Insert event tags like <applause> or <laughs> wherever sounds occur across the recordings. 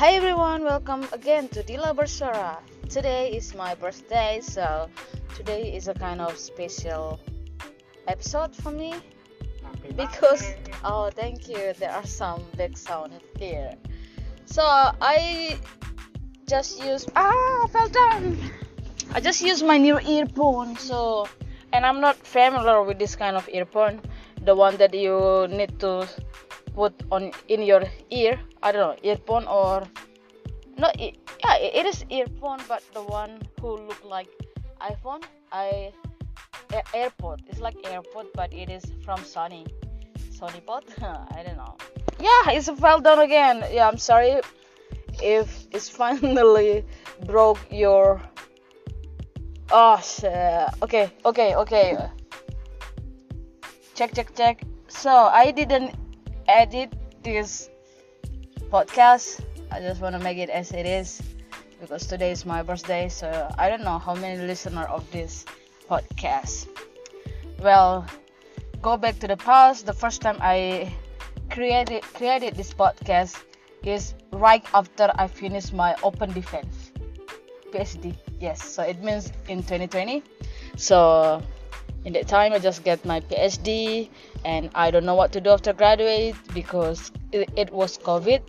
Hi everyone, welcome again to Dila Bersara. Today is my birthday, so today is a kind of special episode for me. Because oh thank you there are some big sound here. So i just use ah fell down i just use my new earphone so and i'm not familiar with this kind of earphone the one that you need to put on in your ear i don't know earphone or no it, yeah it is earphone but the one who look like iphone i AirPod it's like AirPod but it is from sony. Sony pod <laughs> i don't know. Yeah it's fell down again. Yeah i'm sorry if it's <laughs> finally broke your oh shit. okay okay okay. Check check check. So i didn't edit this podcast i just want to make it as it is because today is my birthday so i don't know how many listener of this podcast. Well, go back to the past. The first time I created created this podcast is right after I finished my open defense PhD. Yes, so it means in 2020. So in that time I just get my PhD and I don't know what to do after graduate because it, it was COVID,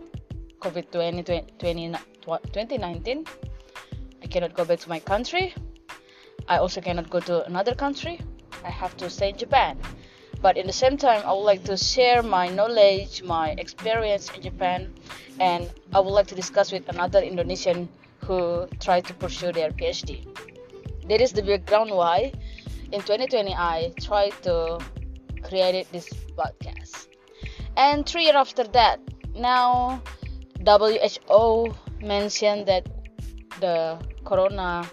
COVID 2020, 2019. I cannot go back to my country I also cannot go to another country. I have to stay in Japan. But in the same time, I would like to share my knowledge, my experience in Japan, and I would like to discuss with another Indonesian who tried to pursue their PhD. That is the background why in 2020 I tried to create this podcast. And three years after that, now WHO mentioned that the corona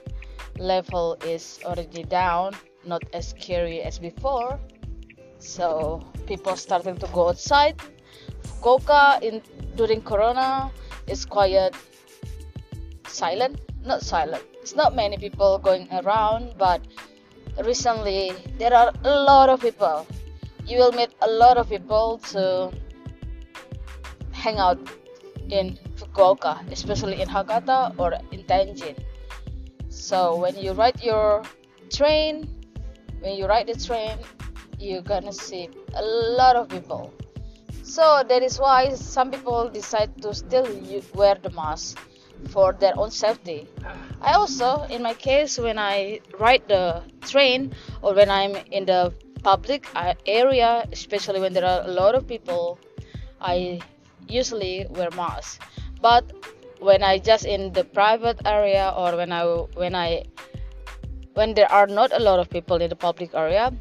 level is already down, not as scary as before. So people starting to go outside. Fukuoka in during Corona is quiet, silent, not silent. It's not many people going around, but recently there are a lot of people. You will meet a lot of people to hang out in Fukuoka, especially in Hakata or in Tenjin. So when you ride your train, when you ride the train, you're gonna see a lot of people. So that is why some people decide to still wear the mask for their own safety. I also, in my case, when I ride the train or when I'm in the public area, especially when there are a lot of people, I usually wear mask. But when I just in the private area or when I when I when there are not a lot of people in the public area,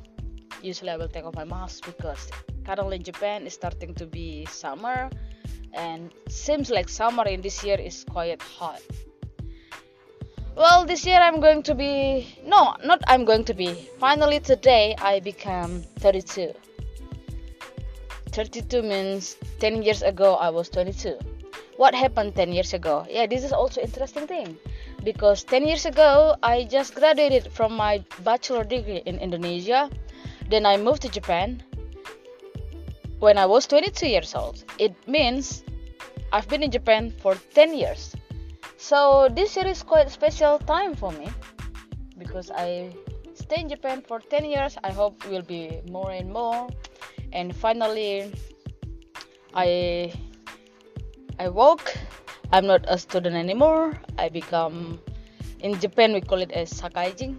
usually I will take off my mask because currently in Japan is starting to be summer and seems like summer in this year is quite hot. Well, this year I'm going to be no, not I'm going to be. Finally today I become 32. 32 means 10 years ago I was 22 what happened 10 years ago? Yeah this is also interesting thing. Because 10 years ago i just graduated from my bachelor degree in indonesia. Then i moved to japan. When i was 22 years old it means i've been in japan for 10 years so this year is quite a special time for me because i stay in japan for 10 years i hope will be more and more and finally i I woke. I'm not a student anymore. I become in Japan we call it as sakaijin.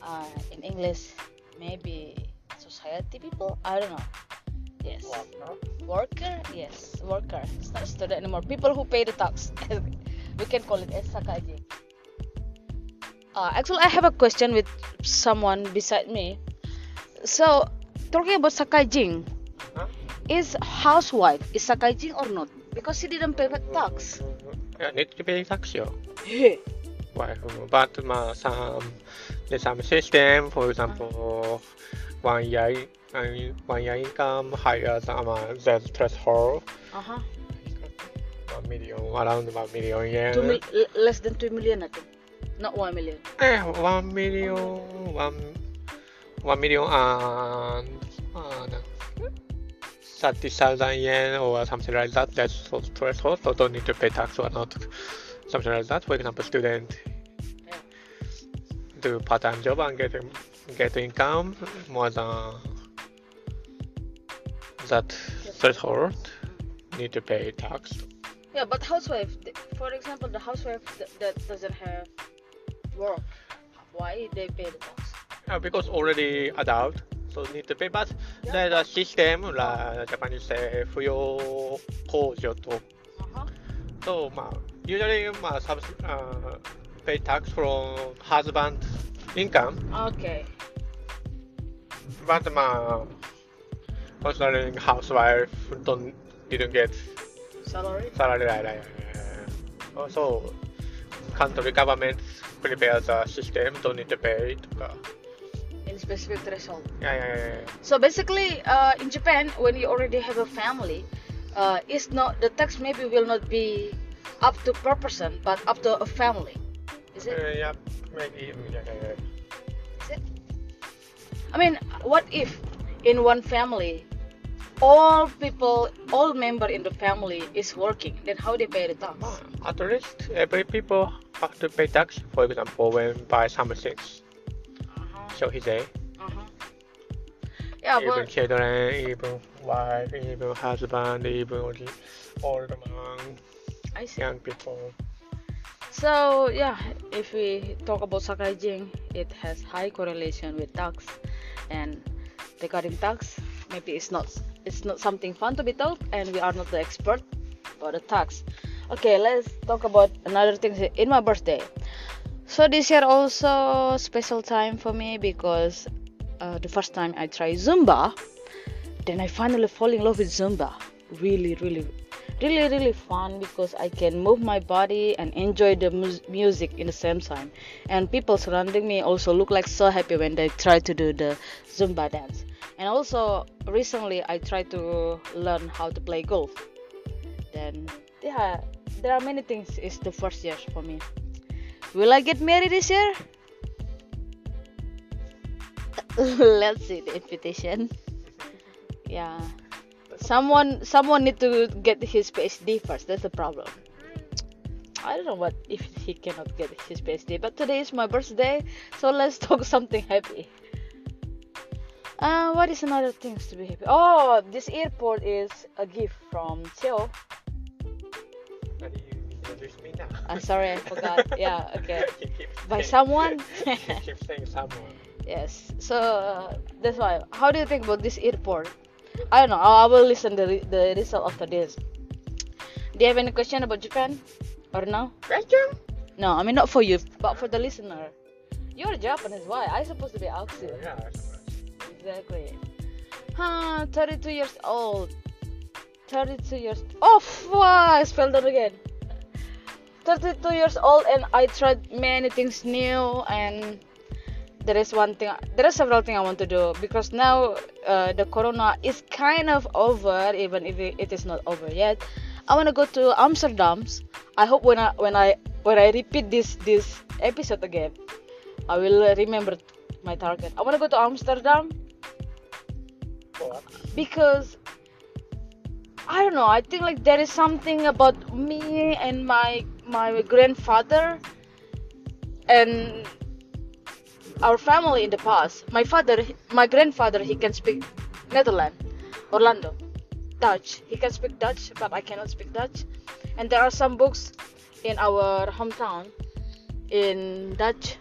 Uh, in English, maybe society people. I don't know. Yes. Worker. Worker. Yes, worker. It's not student anymore. People who pay the tax. <laughs> we can call it as Sakaji. Uh, actually, I have a question with someone beside me. So, talking about Sakaijing, huh? is housewife is Sakaijing or not? Because she didn't pay the tax. Yeah, need to pay tax, yo. Why? But uh, some, there's some system, for example, uh-huh. one year, uh, one year income higher than uh, the threshold. Uh-huh. 1 million, around 1 million, yeah. Two mil- less than 2 million I think. Not 1 million. Eh, 1 million, 1, 1 million and uh, 30,000 yen or something like that. That's so threshold, so don't need to pay tax or not. Something like that. For example, student do part-time job and get get income more than that threshold need to pay tax Yeah, but housewife, th- for example, the housewife th- that doesn't have work, why they pay the tax? Uh, because already adult, so need to pay. But Yeah. there's a system like Japanese say 扶養控除と Uh-huh. So, まあ、usually まあ、サブス、uh, pay tax from husband income, Okay. but まあ、considering housewife don't didn't get salary? Salary, right, right. Uh, country governments prepare the system, don't need to pay. Uh. In specific threshold. Yeah, yeah, yeah. yeah. So basically, uh, in Japan, when you already have a family, uh, it's not the tax maybe will not be up to per person, but up to a family. Is it? Uh, yeah, maybe. Yeah, yeah, yeah. Is it? I mean, what if in one family all people, all member in the family is working? Then how they pay the tax? At least every people have to pay tax. For example, when buy something, Uh-huh. so he say, Uh-huh. Yeah, even but children, even wife, even husband, even old man, I see. young people. So yeah, if we talk about Sakaijing, it has high correlation with tax, and regarding tax, maybe it's not it's not something fun to be told, and we are not the expert about the tax. Okay, let's talk about another thing in my birthday. So this year also special time for me because uh, the first time I tried Zumba, then I finally fall in love with Zumba. Really, really, really, really fun because I can move my body and enjoy the mus- music in the same time. And people surrounding me also look like so happy when they try to do the Zumba dance. And also recently I tried to learn how to play golf. Then yeah, there are many things. It's the first year for me. Will I get married this year? <laughs> Let's see the invitation. Yeah. Someone someone need to get his PhD first. That's the problem. I don't know what if he cannot get his PhD, but today is my birthday, so let's <laughs> talk something happy. Uh, what is another things to be happy? Oh, this AirPod is a gift from Cheo. And you introduce me now. I'm sorry, I <laughs> forgot. Yeah, okay. <laughs> By saying- someone. <laughs> he keeps saying someone. Yes. So uh, that's why. How do you think about this AirPod? I don't know. I will listen the re- the result after this. Do you have any question about Japan or no? Question? No, I mean not for you, but for the listener. You're Japanese. Why? I supposed to be Axel. Yeah. Exactly. Huh, 32 years old. 32 years. Oh! I spelled that again. 32 years old, and I tried many things new, and there is one thing, there are several things I want to do because now uh, the corona is kind of over, even if it, it is not over yet. I want to go to Amsterdam's. I hope when I when I when I repeat this this episode again, I will remember my target. I want to go to Amsterdam Because I don't know. I think like there is something about me and my my grandfather and our family in the past. My father, my grandfather, he can speak Netherlands, Orlando, Dutch. He can speak Dutch, but I cannot speak Dutch. And there are some books in our hometown in Dutch.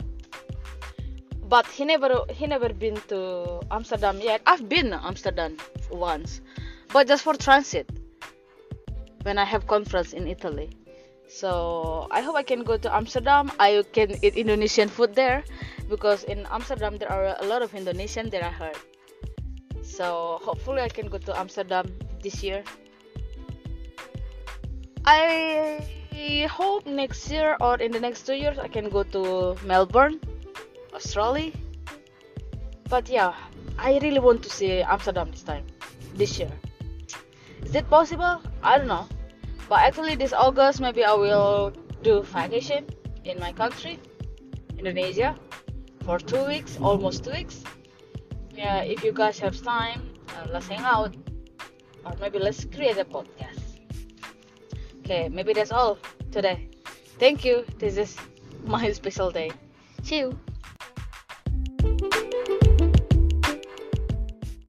But he never he never been to Amsterdam yet. I've been to Amsterdam once, but just for transit when I have conference in Italy. So I hope I can go to Amsterdam. I can eat Indonesian food there because in Amsterdam there are a lot of Indonesian that I heard. So hopefully I can go to Amsterdam this year. I hope next year or in the next two years I can go to Melbourne, Australia. But yeah, I really want to see Amsterdam this time, this year. Is it possible? I don't know. But actually, this August maybe I will do vacation in my country, Indonesia, for two weeks, almost two weeks. Yeah, if you guys have time, uh, let's hang out. or maybe let's create a podcast. Okay, maybe that's all today. Thank you. This is <laughs> my special day. See you.